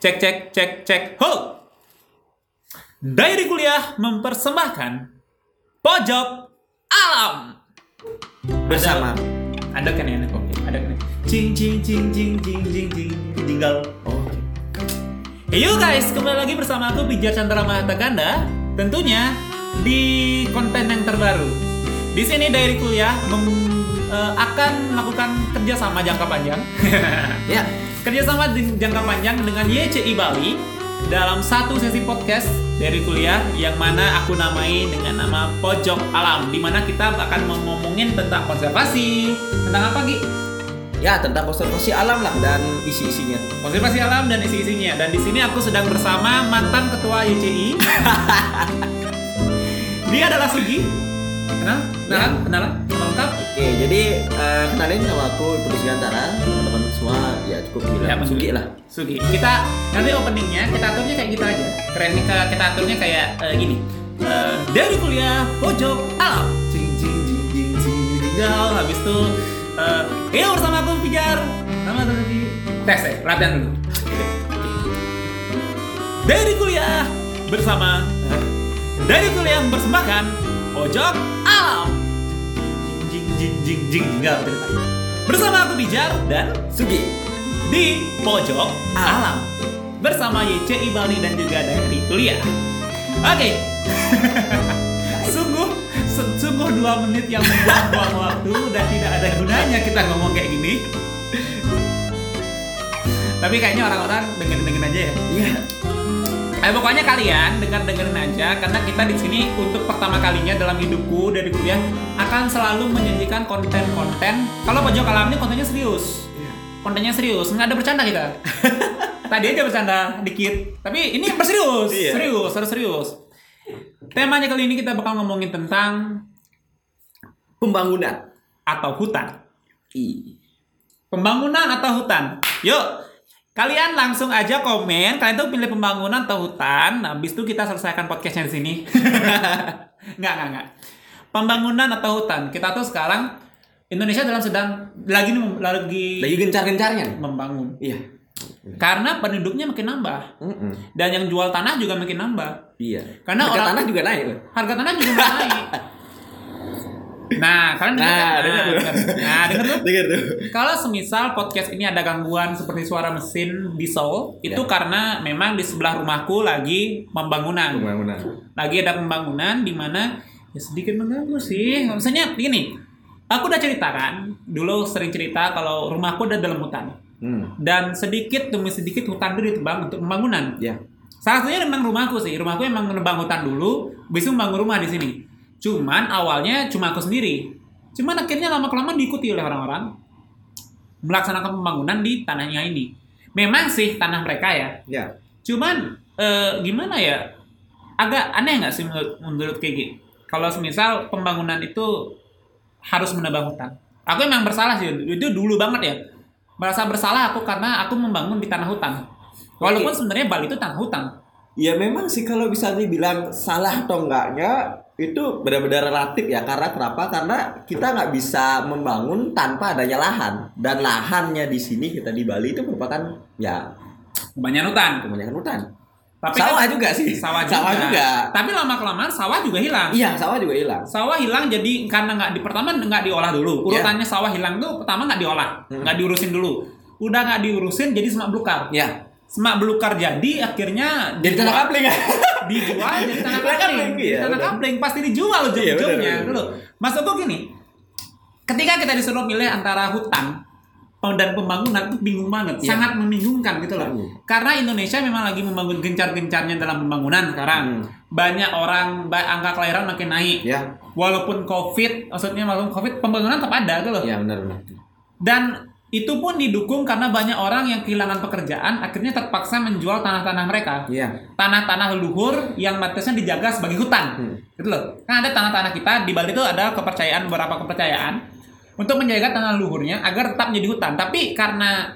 Cek cek cek cek. Ho. Diary kuliah mempersembahkan pojok alam Bersama. Ada, kan ya? Oke, ada kan. Cing cing cing cing cing cing cing tinggal. Oh. Hey you guys, kembali lagi bersama aku Pijar Chandra Mahata Ganda. Tentunya di konten yang terbaru. Di sini Diary Kuliah mem- eh, akan melakukan kerjasama jangka panjang. Ya. Kerjasama jangka panjang dengan YCI Bali dalam satu sesi podcast dari kuliah yang mana aku namai dengan nama Pojok Alam di mana kita akan ngomongin tentang konservasi. Tentang apa Gi? Ya, tentang konservasi alam lah dan isi-isinya. konservasi alam dan isi-isinya. Dan di sini aku sedang bersama mantan ketua YCI dia adalah Sugi. Kenal? Kenalan? Kenalan? Kenal lengkap? Oke, jadi eh, kenalin nama aku Putri Gantara. Teman-teman semua ya cukup bilang Ya, Sugi lah. Sugi. Kita nanti openingnya kita aturnya kayak gitu aja. Keren nih kita, kita aturnya kayak eh, gini. Eh, dari kuliah pojok alam. Jing jing jing jing jing tinggal. Habis itu eh ya bersama aku Pijar. Sama tadi tes ya, latihan dulu. Dari kuliah bersama dari kuliah mempersembahkan pojok alam. Jing jing jing jing tinggal ceritanya. Bersama aku Pijar dan Sugi. di pojok alam bersama YCI Bali dan juga dari kuliah. Oke, sungguh se- sungguh dua menit yang membuang-buang waktu dan tidak ada gunanya kita ngomong kayak gini. Tapi kayaknya orang-orang dengerin-dengerin aja ya. Iya. Eh, pokoknya kalian dengar-dengerin aja karena kita di sini untuk pertama kalinya dalam hidupku dari kuliah akan selalu menjanjikan konten-konten. Kalau pojok alam ini kontennya serius kontennya serius nggak ada bercanda kita tadi aja bercanda dikit tapi ini berserius Iya. serius harus serius temanya kali ini kita bakal ngomongin tentang Pembangunan. atau hutan I. pembangunan atau hutan yuk kalian langsung aja komen kalian tuh pilih pembangunan atau hutan habis itu kita selesaikan podcastnya di sini nggak nggak nggak pembangunan atau hutan kita tuh sekarang Indonesia dalam sedang lagi nih lagi Lagi gencar-gencarnya. membangun Iya. Karena penduduknya makin nambah Mm-mm. dan yang jual tanah juga makin nambah. Iya. Karena Harga orang- tanah juga naik. Harga tanah juga naik. Nah, kalian dengar Nah, kan? dengar tuh. dengar. Nah, dengar tuh. Dengar tuh. Kalau semisal podcast ini ada gangguan seperti suara mesin diesel, itu Ya. karena memang di sebelah rumahku lagi pembangunan. Pembangunan. Lagi ada pembangunan di mana ya sedikit mengganggu sih. Misalnya gini, aku udah ceritakan dulu sering cerita kalau rumahku ada dalam hutan Hmm. dan sedikit demi sedikit hutan itu ditebang untuk pembangunan. Ya. Salah satunya memang rumahku sih. Rumahku emang menebang hutan dulu, bisa membangun rumah di sini. Cuman awalnya cuma aku sendiri. Cuman akhirnya lama kelamaan diikuti oleh orang-orang melaksanakan pembangunan di tanahnya ini. Memang sih tanah mereka ya. Ya. Cuman eh, gimana ya? Agak aneh nggak sih menurut, menurut Kiki? Kalau semisal pembangunan itu harus menebang hutan. Aku emang bersalah sih. Itu dulu banget ya. Merasa bersalah aku karena aku membangun di tanah hutan. Walaupun sebenarnya Bali itu tanah hutan. Ya memang sih kalau bisa dibilang salah atau enggaknya itu benar-benar relatif ya karena kenapa? Karena kita nggak bisa membangun tanpa adanya lahan dan lahannya di sini kita di Bali itu merupakan ya Kebanyakan hutan. kebanyakan hutan. Tapi sawah kan- juga sih. Sawah juga. Sawah juga. Tapi lama kelamaan sawah juga hilang. Iya sawah juga hilang. Sawah hilang jadi karena nggak di pertama nggak diolah dulu. Urutannya sawah hilang tuh pertama nggak diolah, Hmm. nggak diurusin dulu. Udah nggak diurusin jadi semak belukar. Ya. Semak belukar jadi akhirnya Jadi tanah dijual- kapling ya. dijual jadi tanah Tanah kapling. kapling, Jadi iya, tanah kapling pasti dijual Iya, ujung-ujungnya dulu. Maksudku gini, ketika kita disuruh pilih antara hutan dan pembangunan itu bingung banget, Iya. sangat membingungkan gitu loh. Hmm. Karena Indonesia memang lagi membangun gencar-gencarnya dalam pembangunan sekarang. Hmm. Banyak orang angka kelahiran makin naik. Ya. Walaupun Covid, maksudnya walaupun Covid pembangunan tetap ada tuh loh. Ya benar benar. Dan itu pun didukung karena banyak orang yang kehilangan pekerjaan akhirnya terpaksa menjual tanah-tanah mereka Iya. tanah-tanah leluhur yang batasnya dijaga sebagai hutan. Hmm. Gitu loh. Kan ada tanah-tanah kita di Bali itu ada kepercayaan beberapa kepercayaan untuk menjaga tanah leluhurnya agar tetap menjadi hutan. Tapi karena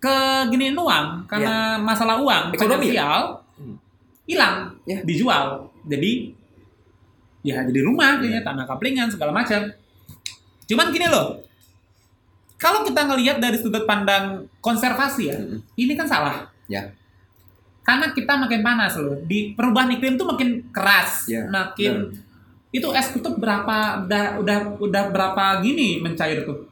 keginian uang, karena masalah uang, Ekonomi. finansial Hmm. hilang, Ya. dijual. Jadi ya jadi rumah jadinya tanah kaplingan segala macam. Cuman gini loh. Kalau kita ngelihat dari sudut pandang konservasi ya, Mm-mm. ini kan salah. Ya. karena kita makin panas loh. Di perubahan iklim tuh makin keras, Ya, makin itu es kutub berapa udah udah udah berapa gini mencair tuh?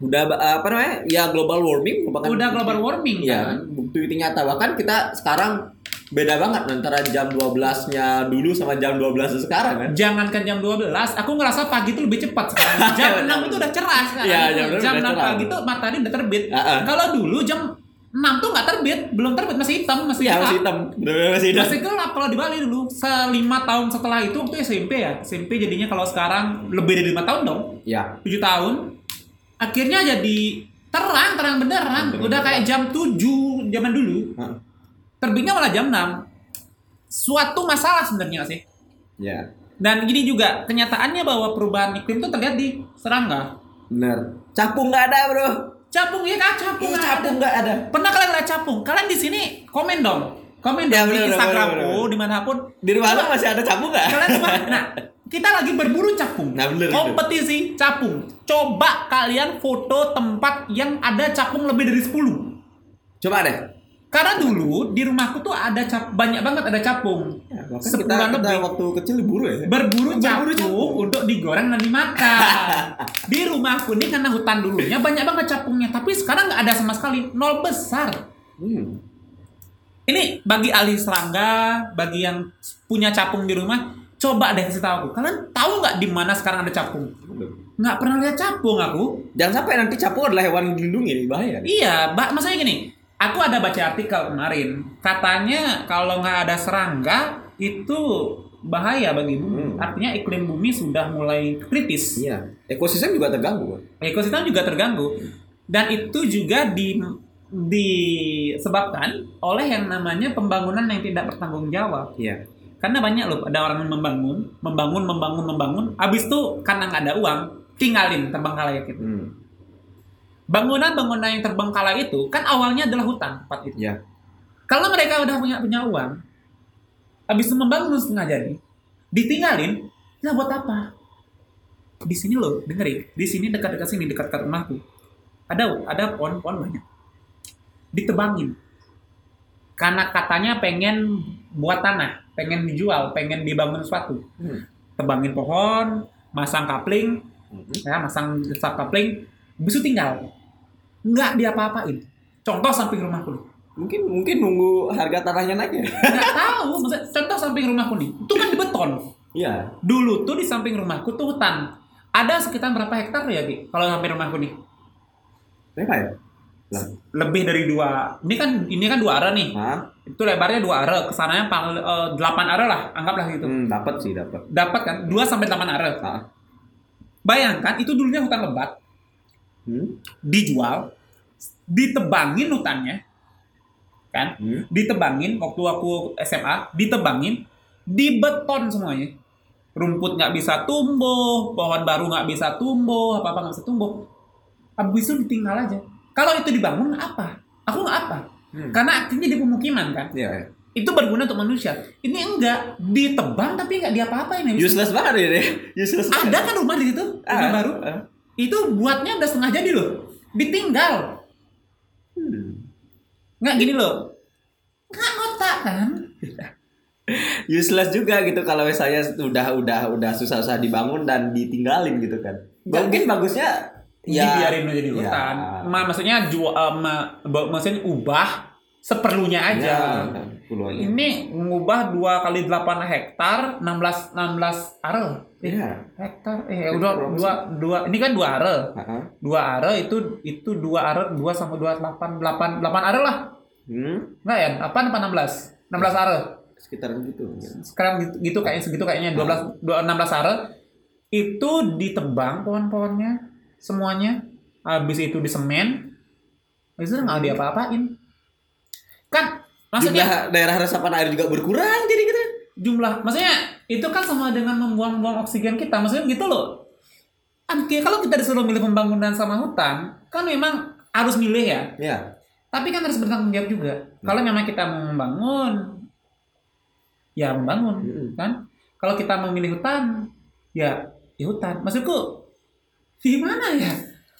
Udah apa namanya? Ya global warming merupakan Udah global warming Iya, kan? bukti nyata. Bahkan kita sekarang beda banget antara jam 12-nya dulu sama jam 12 sekarang kan. Jangankan jam 12, aku ngerasa pagi itu lebih cepat sekarang. Jam 6 itu udah cerah sekarang. Iya, jam enam jam udah 6 cerah. pagi tuh matahari udah terbit. Ah, ah. Kalau dulu jam 6 tuh nggak terbit, belum terbit masih hitam, masih Iya, gelap. masih hitam. Masih hitam. Masih gelap kalau di Bali dulu. Selima tahun setelah itu waktu SMP ya. SMP jadinya kalau sekarang lebih dari lima tahun dong. Ya. 7 tahun. Akhirnya jadi terang, terang beneran. Udah kayak jam 7 zaman dulu. Heeh. Terbitnya malah jam 6. Suatu masalah sebenarnya sih. Ya. Dan gini juga, kenyataannya bahwa perubahan iklim itu terlihat di serangga. Bener. Capung nggak ada, Bro. Capung ya kak, capung Ih, nggak capung ada. nggak ada. Pernah kalian lihat capung? Kalian di sini komen dong. Komen Ya, dong bener, di bener, Instagramku, bener, bener. di mana pun. Di rumah lu masih ada capung nggak? Kalian coba, nah kita lagi berburu capung. Nah, bener, Kompetisi capung. Coba kalian foto tempat yang ada capung lebih dari 10. Coba deh. Karena dulu di rumahku tuh ada cap banyak banget ada capung. Ya, kita, Sebulan kita lebih. waktu kecil diburu ya. Berburu capung, capung. untuk digoreng dan dimakan. di rumahku ini karena hutan dulunya banyak banget capungnya, tapi sekarang nggak ada sama sekali, nol besar. Hmm. Ini bagi ahli serangga, bagi yang punya capung di rumah, coba deh kasih tahu aku. Kalian tahu nggak di mana sekarang ada capung? Nggak pernah lihat capung aku. Jangan sampai nanti capung adalah hewan dilindungi bahaya. Iya, ba- maksudnya gini. Aku ada baca artikel kemarin. Katanya kalau nggak ada serangga itu bahaya bagi bumi. Hmm. Artinya iklim bumi sudah mulai kritis. Iya. Ekosistem juga terganggu. Ekosistem juga terganggu. Dan itu juga di disebabkan oleh yang namanya pembangunan yang tidak bertanggung jawab. Iya. Karena banyak loh, ada orang yang membangun, membangun, membangun, membangun. Habis itu karena nggak ada uang, tinggalin terbengkalai gitu. Hmm. Bangunan-bangunan yang terbengkalai itu kan awalnya adalah hutan tempat itu. Iya. Kalau mereka udah punya punya uang, habis membangun setengah jadi, ditinggalin, ya buat apa? Di sini loh, dengerin. Di sini dekat-dekat sini, dekat-dekat rumahku, ada ada pohon-pohon banyak. Ditebangin. Karena katanya pengen buat tanah, pengen dijual, pengen dibangun sesuatu. Hmm. Tebangin pohon, masang kapling, Hmm. ya masang sub kapling, habis itu tinggal. Nggak diapa-apain. Contoh samping rumahku nih. Mungkin mungkin nunggu harga tanahnya naik ya. nggak tahu maksudnya contoh samping rumahku nih itu kan di beton Iya. dulu tuh di samping rumahku tuh hutan ada sekitar berapa hektar ya Ki kalau samping rumahku nih Berapa ya? Lah. lebih dari dua ini kan ini kan dua are nih Hah? itu lebarnya dua are ke sananya pang- eh, delapan are lah anggaplah gitu Hmm, dapat sih, dapat. dapat kan dua sampai delapan are Ah. bayangkan itu dulunya hutan lebat Hmm. dijual ditebangin hutannya kan Hmm. ditebangin waktu aku SMA ditebangin dibeton semuanya rumput nggak bisa tumbuh pohon baru nggak bisa tumbuh apa apa nggak bisa tumbuh habis itu ditinggal aja kalau itu dibangun apa aku nggak apa Hmm. karena artinya di pemukiman kan Iya. iya. itu berguna untuk manusia ini enggak ditebang tapi nggak diapa-apain habis itu. Useless banget ya deh. Useless banget. ada kan rumah di situ rumah Ah, baru ah. itu buatnya udah setengah jadi loh ditinggal. Nggak gini loh nggak ngotak kan Useless juga gitu kalau misalnya udah udah udah susah-susah dibangun dan ditinggalin gitu kan. Nggak, Mungkin bagusnya ya dibiarin aja di ya. hutan. Ma- maksudnya jual, ma- ba- maksudnya ubah seperlunya aja. Ya. Ini mengubah dua kali 8 hektar, 16 16 are. Eh, Iya. hektar. Eh Hektar udah berapa dua dua ini kan dua are. Heeh. Dua are itu itu dua are dua sama dua delapan delapan delapan are lah. Hmm. Enggak ya? Apa apa 16? 16 are. Sekitar gitu. Sekarang gitu, gitu kayaknya segitu kayaknya 12 dua- 16 are itu ditebang pohon-pohonnya semuanya habis itu disemen habis itu nggak diapa-apain kan maksudnya Jumlah daerah resapan air juga berkurang jadi gitu. jumlah maksudnya itu kan sama dengan membuang-buang oksigen kita. Maksudnya gitu loh. Ki- kalau kita disuruh milih pembangunan sama hutan kan memang harus milih ya. Ya. tapi kan harus bertanggung jawab juga. Kalau memang kita mau membangun ya membangun Mm-mm. kan? Kalau kita mau milih hutan ya di hutan. Maksudku gimana ya?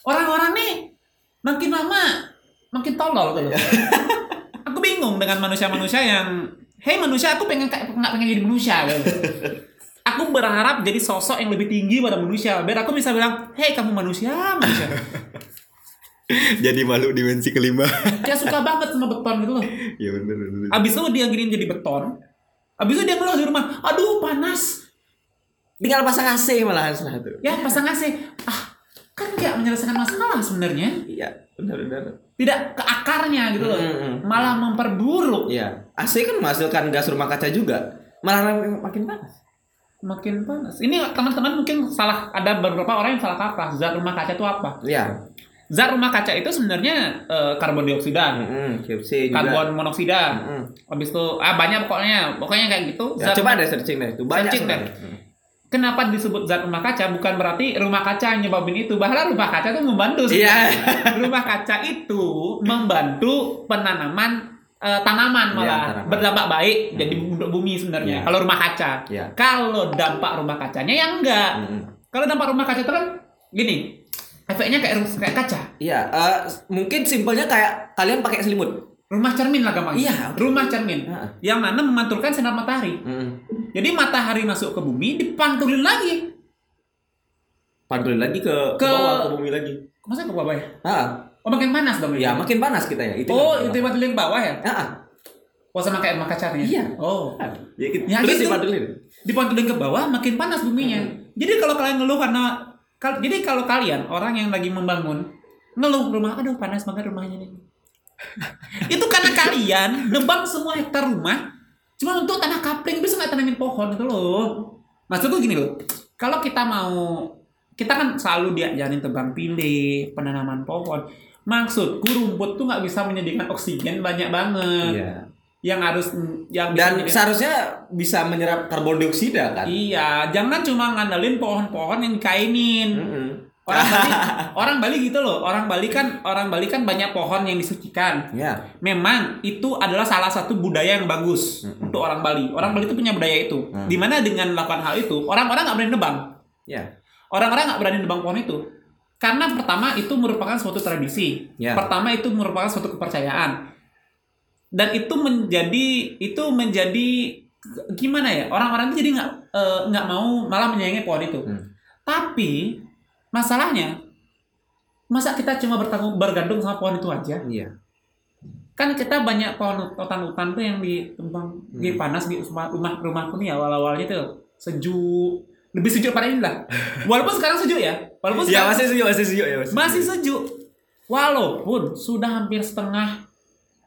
Orang-orang nih makin lama makin tolol gitu aku bingung dengan manusia-manusia yang Hei manusia, aku pengen nggak pengen jadi manusia gitu. Aku berharap jadi sosok yang lebih tinggi pada manusia. Biar aku bisa bilang, hei kamu manusia, manusia. Jadi makhluk dimensi kelima. Dia suka banget sama beton gitu loh. ya bener bener. Abis itu dia giniin jadi beton. Abis itu dia ngeluh di rumah, aduh panas. Tinggal pasang AC malahan setelah itu. Ya pasang AC. Ah, kan nggak menyelesaikan masalah sebenarnya. Iya, benar benar. Tidak ke akarnya gitu loh. Mm-mm. Malah memperburuk. Iya. AC kan menghasilkan gas rumah kaca juga. Malah makin panas. Makin panas. Ini teman-teman mungkin salah ada beberapa orang yang salah kaprah. Zat rumah kaca itu apa? Iya. Zat rumah kaca itu sebenarnya eh, karbon dioksida, juga. karbon monoksida. Mm-mm. Habis itu ah banyak pokoknya, pokoknya kayak gitu. Ya, Zat coba deh searching deh. Itu banyak Searching deh. Kenapa disebut zat rumah kaca? Bukan berarti rumah kaca yang nyebabin itu. Bahkan rumah kaca itu membantu. Iya. sebenarnya. rumah kaca itu membantu penanaman eh, tanaman Iya, malah tanaman. berdampak baik jadi untuk bumi sebenarnya. Iya. Kalau rumah kaca. Iya. Kalau dampak rumah kacanya ya enggak. Mm-mm. Kalau dampak rumah kaca itu kan gini, efeknya kayak kayak kaca. Iya, eh, mungkin simpelnya kayak kalian pakai selimut. Rumah cermin lah gampangnya. Iya. Rumah cermin. Heeh. Yang mana memantulkan sinar matahari. Mm-mm. Jadi matahari masuk ke bumi dipantulin lagi. Pantulin lagi ke, ke Ke- bawah ke bumi lagi. Masa ke bawah ya? Ah, Oh makin panas dong ya makin panas kita ya. Itu oh, itu dipantulin ke bawah ya? Ah. Oh sama kayak rumah kaca ternyata? Iya. Oh. Ya, gitu. Ya, Terus gitu. dipantulin. Dipantulin ke bawah makin panas buminya. Jadi kalau kalian ngeluh karena kal- jadi kalau kalian orang yang lagi membangun ngeluh rumah aduh panas banget rumahnya nih. itu karena kalian nebang semua hektar rumah cuma untuk tanah kapling bisa nggak tanamin pohon gitu loh. Maksudku gini loh. Kalau kita mau kita kan selalu diajarin tebang pilih, penanaman pohon. Maksudku rumput tuh nggak bisa menyediakan oksigen banyak banget. Iya. Yang harus yang bisa Dan menyediakan- seharusnya bisa menyerap karbon dioksida kan? Iya, jangan cuma ngandelin pohon-pohon yang dikainin. Mm-mm. Orang Bali, orang Bali gitu loh. Orang Bali kan orang Bali kan banyak pohon yang disucikan. Ya. Memang itu adalah salah satu budaya yang bagus Mm-mm. untuk orang Bali. Orang Bali itu punya budaya itu. Mm. Di mana dengan melakukan hal itu, orang-orang nggak berani nebang. Ya. Orang-orang nggak berani nebang pohon itu. Karena pertama itu merupakan suatu tradisi. Ya. Pertama itu merupakan suatu kepercayaan. Dan itu menjadi itu menjadi gimana ya? Orang-orang itu jadi nggak eh, nggak mau malah menyayangi pohon itu. Hmm. Tapi masalahnya masa kita cuma bertanggung bergantung sama pohon itu aja? Iya. Kan kita banyak pohon hutan-hutan tuh yang ditebang di Hmm. panas di rumah rumah rumahku nih awal-awalnya tuh sejuk lebih sejuk pada ini lah. Walaupun sekarang sejuk ya. Walaupun Ya sekarang masih sejuk, masih sejuk ya masih. masih sejuk. Walaupun sudah hampir setengah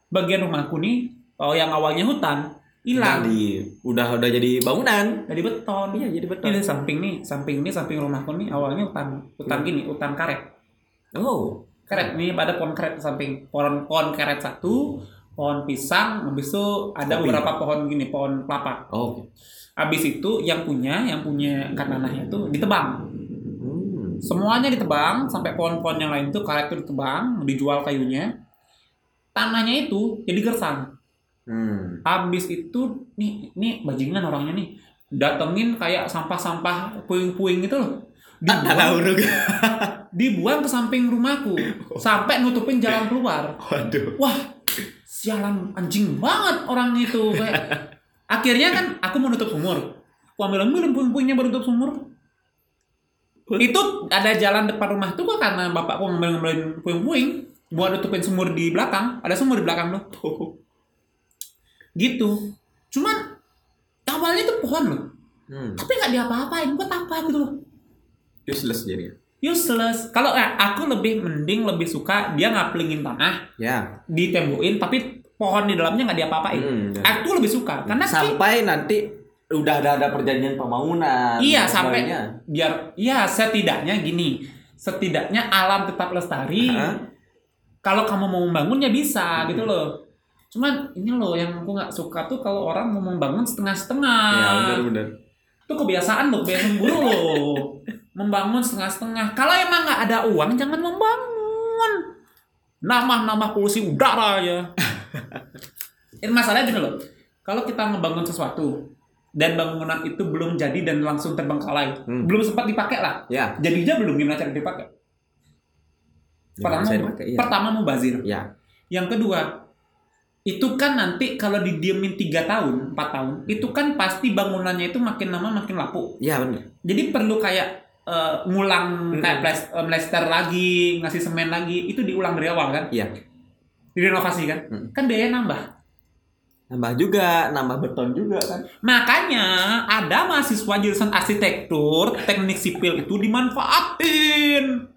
bagian rumahku nih, oh yang awalnya hutan, hilang Jadi udah udah jadi bangunan. jadi beton. Iya, jadi beton. Ini samping nih, samping ini samping rumahku nih awalnya hutan, hutan Hmm. gini, hutan karet. Oh. Karet nih ada pohon karet di samping, pohon pohon karet satu, pohon pisang, habis itu ada Kopi. beberapa pohon gini, pohon kelapa. Oh. oke. Habis itu yang punya, yang punya ikan nanahnya itu ditebang. Hmm. Semuanya ditebang sampai pohon-pohon yang lain tuh karet itu ditebang, dijual kayunya. Tanahnya itu jadi gersang. Hmm. Habis itu nih nih bajingan orangnya nih datengin kayak sampah-sampah puing-puing gitu loh. Tanah Dibuang, dibuang ke samping rumahku sampai nutupin jalan keluar. Waduh. Wah, sialan anjing banget orang itu kayak akhirnya kan aku mau nutup sumur. Aku ambil ambilin puing-puingnya baru nutup sumur. Itu ada jalan depan rumah tuh kok karena bapakku ngambil ngambilin puing-puing buat nutupin sumur di belakang. Ada sumur di belakang tuh. Gitu. Cuman awalnya tuh pohon loh. Hmm. Tapi nggak diapa-apain. Buat apa gitu loh. Useless jadi. Useless. Kalau eh, aku lebih mending lebih suka dia ngaplingin tanah, Ya. ditembukin tapi pohon di dalamnya nggak diapa-apain. Hmm, ya. Aku lebih suka karena sampai nanti udah ada ada perjanjian pembangunan. Iya, sampai sebagainya. biar ya setidaknya gini. Setidaknya alam tetap lestari. Hah? Kalau kamu mau membangun ya bisa gitu loh. Cuman ini loh yang aku nggak suka tuh kalau orang mau membangun setengah-setengah. Ya benar benar. Itu kebiasaan loh, kebiasaan buruk loh. Membangun setengah-setengah. Kalau emang nggak ada uang, jangan membangun. Nambah-nambah polusi udara aja. Ini masalahnya gini loh. Kalau kita ngebangun sesuatu dan bangunan itu belum jadi dan langsung terbengkalai, Hmm. belum sempat dipakai lah. Ya. Jadinya belum gimana cara dipakai. Ya, Pertama, bisa dipakai, iya. pertama mubazir. Ya. Yang kedua, itu kan nanti kalau didiemin tiga tahun, 4 tahun, itu kan pasti bangunannya itu makin lama makin lapuk. Iya benar. Jadi perlu kayak eh, ngulang kayak plas- eh, plester lagi, ngasih semen lagi, itu diulang dari awal kan? Iya. Direnovasi kan? Mm. Kan biaya nambah. Nambah juga, nambah beton juga kan. Makanya ada mahasiswa jurusan arsitektur, teknik sipil itu dimanfaatin.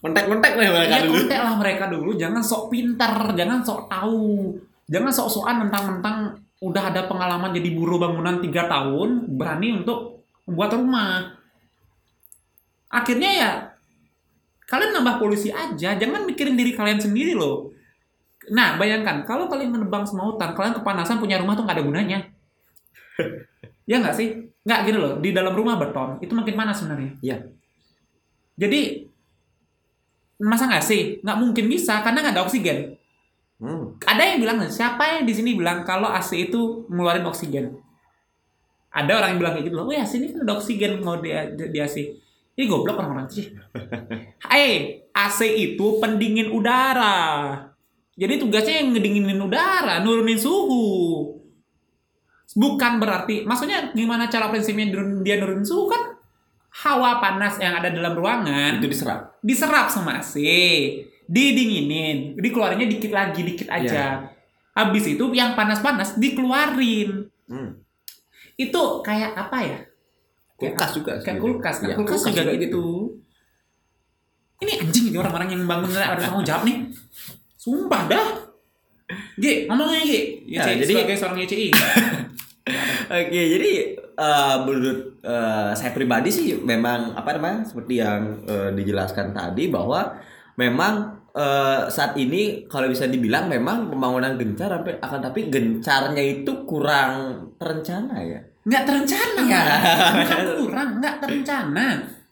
Kontak-kontak lah mereka Ya dulu. kontek lah mereka dulu, jangan sok pintar, jangan sok tahu, jangan sok-sokan mentang-mentang udah ada pengalaman jadi buruh bangunan tiga tahun, berani untuk membuat rumah. Akhirnya ya kalian nambah polusi aja, jangan mikirin diri kalian sendiri loh. Nah, bayangkan kalau kalian menebang semua hutan, kalian kepanasan punya rumah tuh nggak ada gunanya. ya nggak sih? Nggak gitu loh. Di dalam rumah beton itu makin panas sebenarnya. Iya. Jadi masa nggak sih? Nggak mungkin bisa karena nggak ada oksigen. Hmm. Ada yang bilang siapa yang di sini bilang kalau AC itu ngeluarin oksigen? Ada orang yang bilang kayak gitu loh. Oh ya sini kan ada oksigen mau di, di AC. Ini goblok orang-orang sih. Eh, AC itu pendingin udara. Jadi tugasnya yang ngedinginin udara, nurunin suhu. Bukan berarti, maksudnya gimana cara prinsipnya dia nurunin suhu kan? Hawa panas yang ada dalam ruangan Itu diserap. diserap sama AC, didinginin, dikeluarinnya dikit lagi, dikit aja. Habis itu yang panas-panas dikeluarin. Hmm. Itu kayak apa ya? Kulkas juga. Kayak sih. kulkas, kan? Iya, kulkas, juga, gitu. Ini anjing ini orang-orang yang bangun ada tanggung jawab nih. Sumpah dah. G, ngomongnya G. Ya, jadi- sebagai seorang YCI. Oke, jadi eh, menurut eh, saya pribadi sih memang apa namanya seperti yang eh, dijelaskan tadi bahwa memang eh, saat ini kalau bisa dibilang memang pembangunan gencar akan tapi gencarnya itu kurang terencana ya. Nggak terencana. Ya. Bukan kurang, nggak terencana.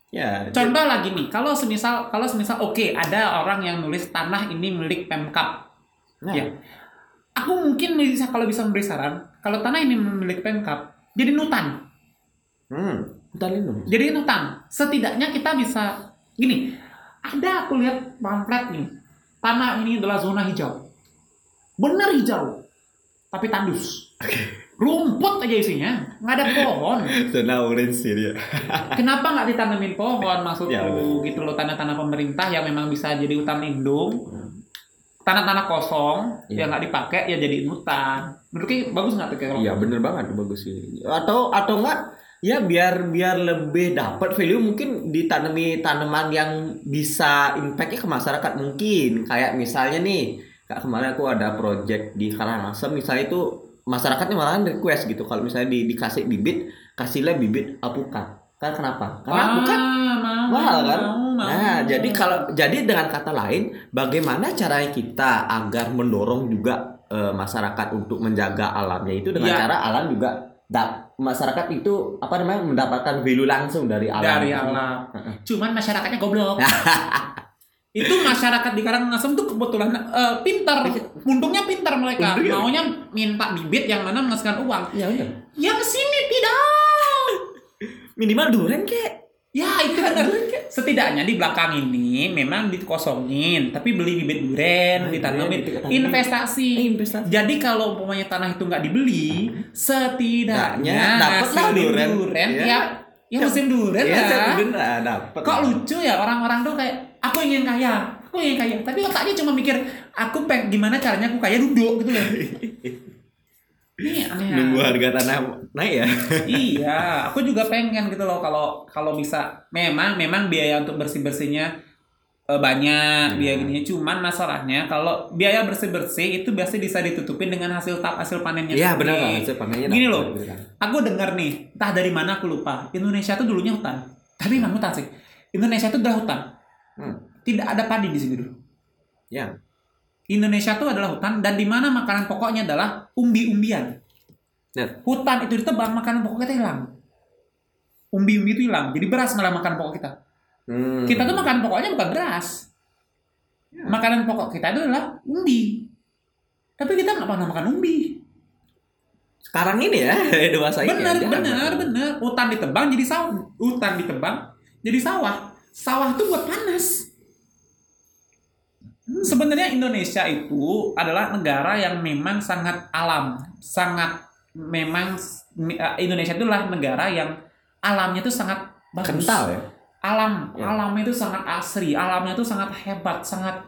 Ya. Contoh lagi nih, kalau semisal kalau semisal oke ada orang yang nulis tanah ini milik Pemkap. Nah, Ya. Aku mungkin bisa kalau bisa memberi saran, kalau tanah ini milik Pemkap, jadi hutan. Hmm, hutan lindung. Jadi hutan. Setidaknya kita bisa gini. Ada aku lihat pamflet nih. Tanah ini adalah zona hijau. Benar hijau. Tapi tandus. Rumput aja isinya, nggak ada pohon. Zona orange sih dia. Kenapa nggak ditanamin pohon maksudku Ya, betul. gitu loh tanah-tanah pemerintah yang memang bisa jadi hutan lindung. Tanah-tanah kosong Iya. yang nggak dipakai ya jadi hutan. Menurut bagus nggak tuh kayak Iya bener banget bagus sih. Atau atau enggak ya biar biar lebih dapat value mungkin ditanami tanaman yang bisa impactnya ke masyarakat mungkin kayak misalnya nih kayak kemarin aku ada project di Karangasem misalnya itu masyarakatnya malahan request gitu kalau misalnya di, dikasih bibit kasihlah bibit alpukat kan kenapa karena alpukat mau, mahal kan? mau, mau. Nah, jadi kalau jadi dengan kata lain, bagaimana caranya kita agar mendorong juga eh, masyarakat untuk menjaga alamnya itu dengan Iya. cara alam juga da- masyarakat itu apa namanya mendapatkan value langsung dari alam. dari alam. Cuman masyarakatnya goblok. itu masyarakat di Karangasem tuh kebetulan eh, pintar, untungnya pintar mereka. Bener ya? Maunya minta bibit yang mana menghasilkan uang. Ya udah. Yang sini. Minimal duren kek. Ya itu benar. Setidaknya di belakang ini memang dikosongin, tapi beli bibit duren, Ah, ditanamin, duren, investasi. Eh, investasi. Jadi kalau umpamanya tanah itu nggak dibeli, setidaknya dapatlah hasil duren. duren Ya. ya, ya musim duren Iya, lah. duren lah dapat. Kok lucu ya orang-orang tuh kayak aku ingin kaya, aku ingin kaya, tapi otaknya cuma mikir aku peng gimana caranya aku kaya duduk gitu loh. Ini aneh. Nunggu harga tanah naik ya. iya, aku juga pengen gitu loh kalau kalau bisa. Memang memang biaya untuk bersih bersihnya banyak Hmm. biaya gini. Cuman masalahnya kalau biaya bersih bersih itu biasanya bisa ditutupin dengan hasil tap hasil panennya. Iya benar lah, hasil panennya Gini loh. Aku dengar nih, entah dari mana aku lupa. Indonesia tuh dulunya hutan, tapi memang hutan sih. Indonesia tuh adalah hutan. Hmm. Tidak ada padi di sini dulu. Ya. Indonesia tuh adalah hutan dan di mana makanan pokoknya adalah umbi-umbian. Ya. Hutan itu ditebang, makanan pokok kita hilang. Umbi-umbi itu hilang, jadi beras malah makanan pokok kita. Hmm. Kita tuh makanan pokoknya bukan beras. Ya. Makanan pokok kita itu adalah umbi. Tapi kita nggak pernah makan umbi. sekarang ini ya dewasa ini. Benar, ya, benar, benar. Hutan ditebang jadi sawah. Hutan ditebang jadi sawah. Sawah tuh buat panas. Sebenarnya Indonesia itu adalah negara yang memang sangat alam, sangat memang eh, Indonesia itu adalah negara yang alamnya itu sangat bagus. Kental ya. Alam, Ya. alamnya itu sangat asri, alamnya itu sangat hebat, sangat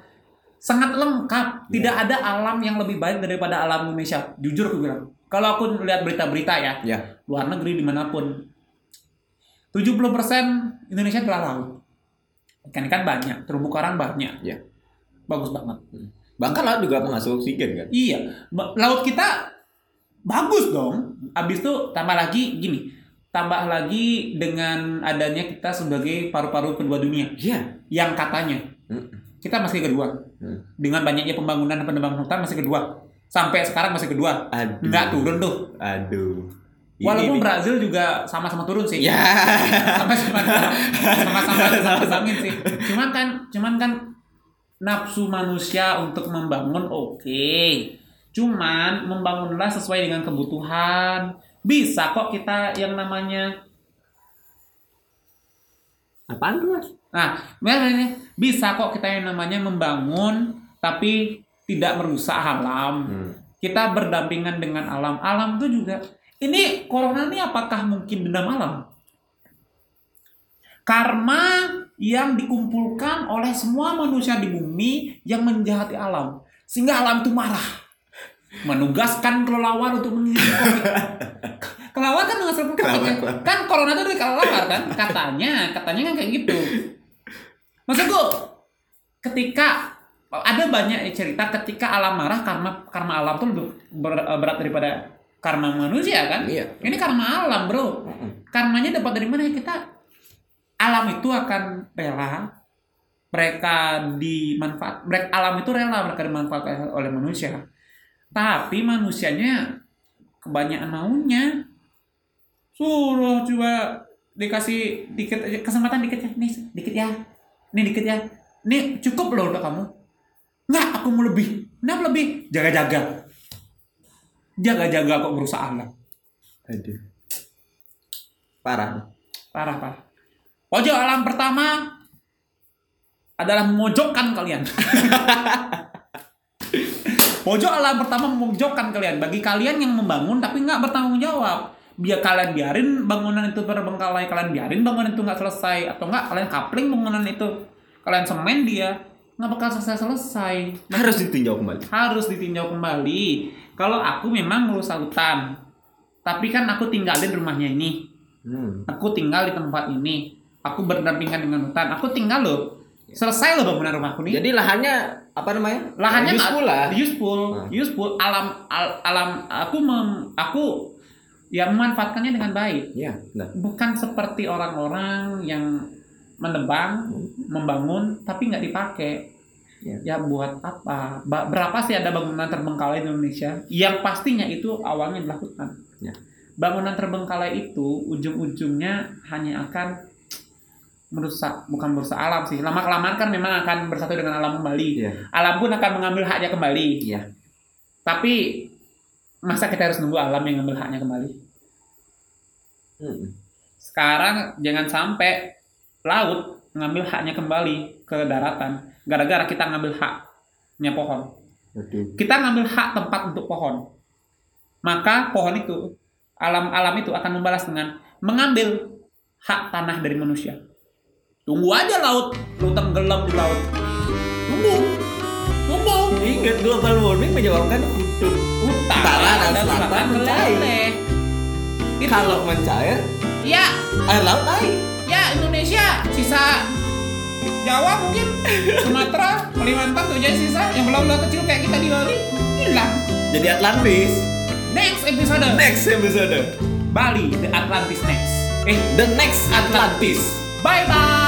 sangat lengkap. Tidak ada alam yang lebih baik daripada alam Indonesia. Jujur aku bilang. Kalau aku lihat berita-berita ya, Ya. luar negeri di mana pun 70% Indonesia adalah laut ikan-ikan banyak terumbu karang banyak Ya. Bagus banget Bahkan laut juga penghasil oksigen kan. iya laut kita bagus dong abis itu tambah lagi gini tambah lagi dengan adanya kita sebagai paru-paru kedua dunia Iya. yang katanya Hmm. kita masih kedua Hmm. dengan banyaknya pembangunan dan pengembangan hutan masih kedua sampai sekarang masih kedua Aduh. nggak turun tuh Aduh. Ini walaupun nih. Brazil juga sama-sama turun sih Ya. sama-sama sama-sama sama sih cuman kan cuman kan nafsu manusia untuk membangun oke. Cuman membangunlah sesuai dengan kebutuhan. Bisa kok kita yang namanya Apaan tuh mas? nah sebenarnya bisa kok kita yang namanya membangun tapi tidak merusak alam. Hmm. kita berdampingan dengan alam. Alam itu juga ini corona ini apakah mungkin dendam alam? Karma yang dikumpulkan oleh semua manusia di bumi yang menjahati alam. Sehingga alam itu marah. Menugaskan kelelawar untuk mengirim covid. Kelelawar kan menghasilkan covid. ya. Kelelawar. kan corona itu dari kelelawar kan? Katanya katanya kan kayak gitu. Maksudku ketika ada banyak cerita ketika alam marah karena karma alam tuh lebih ber- berat daripada karma manusia kan? Iya. ini karma alam bro. Karmanya dapat dari mana? Kita alam itu akan rela. Mereka dimanfaat mereka alam itu rela mereka dimanfaatkan oleh manusia. Tapi manusianya kebanyakan maunya suruh coba dikasih dikit aja kesempatan dikit ya. Nih dikit ya. Nih dikit ya. Nih cukup loh untuk kamu. Nggak aku mau lebih. Nah lebih. Jaga-jaga. Jaga-jaga kok berusaha alam Aduh. Parah. parah parah pojok alam pertama adalah memojokkan kalian pojok alam pertama memojokkan kalian bagi kalian yang membangun tapi nggak bertanggung jawab biar kalian biarin bangunan itu terbengkalai kalian biarin bangunan itu nggak selesai atau nggak kalian kapling bangunan itu kalian semen dia nggak bakal selesai selesai Harus ditinjau kembali. harus ditinjau kembali. Kalau aku memang ngurus hutan, tapi kan aku tinggalin rumahnya ini. Hmm. Aku tinggal di tempat ini. Aku berdampingan dengan hutan. Aku tinggal loh. Selesai loh bangunan rumahku nih. Jadi lahannya apa namanya? Lahannya useful lah. Useful, Nah. useful. Alam, al- alam. Aku mem, aku ya memanfaatkannya dengan baik. Iya, benar. Bukan seperti orang-orang yang menebang, membangun, tapi nggak dipakai. Ya. Ya buat apa? Ba- berapa sih ada bangunan terbengkalai di Indonesia? Yang pastinya itu awalnya adalah hutan. Ya. Bangunan terbengkalai itu ujung-ujungnya hanya akan merusak, bukan merusak alam sih. Lama kelamaan kan memang akan bersatu dengan alam kembali. Iya. Alam pun akan mengambil haknya kembali. Iya. Tapi masa kita harus nunggu alam yang mengambil haknya kembali? Hmm. Sekarang jangan sampai laut ngambil haknya kembali ke daratan gara-gara kita ngambil haknya pohon. Aduh. Kita ngambil hak tempat untuk pohon. Maka pohon itu alam-alam itu akan membalas dengan mengambil hak tanah dari manusia. Tunggu aja laut, lu tenggelam di laut. Tunggu. Tunggu. Ingat global warming menyebabkan kutub Utara dan selatan mencair. Kalau mencair, ya air laut naik. ya Indonesia sisa Jawa mungkin Sumatera Kalimantan tuh jadi sisa yang belau-belau kecil kayak kita di Bali hilang Jadi Atlantis. next episode Next episode. Bali the Atlantis next eh The next Atlantis. bye bye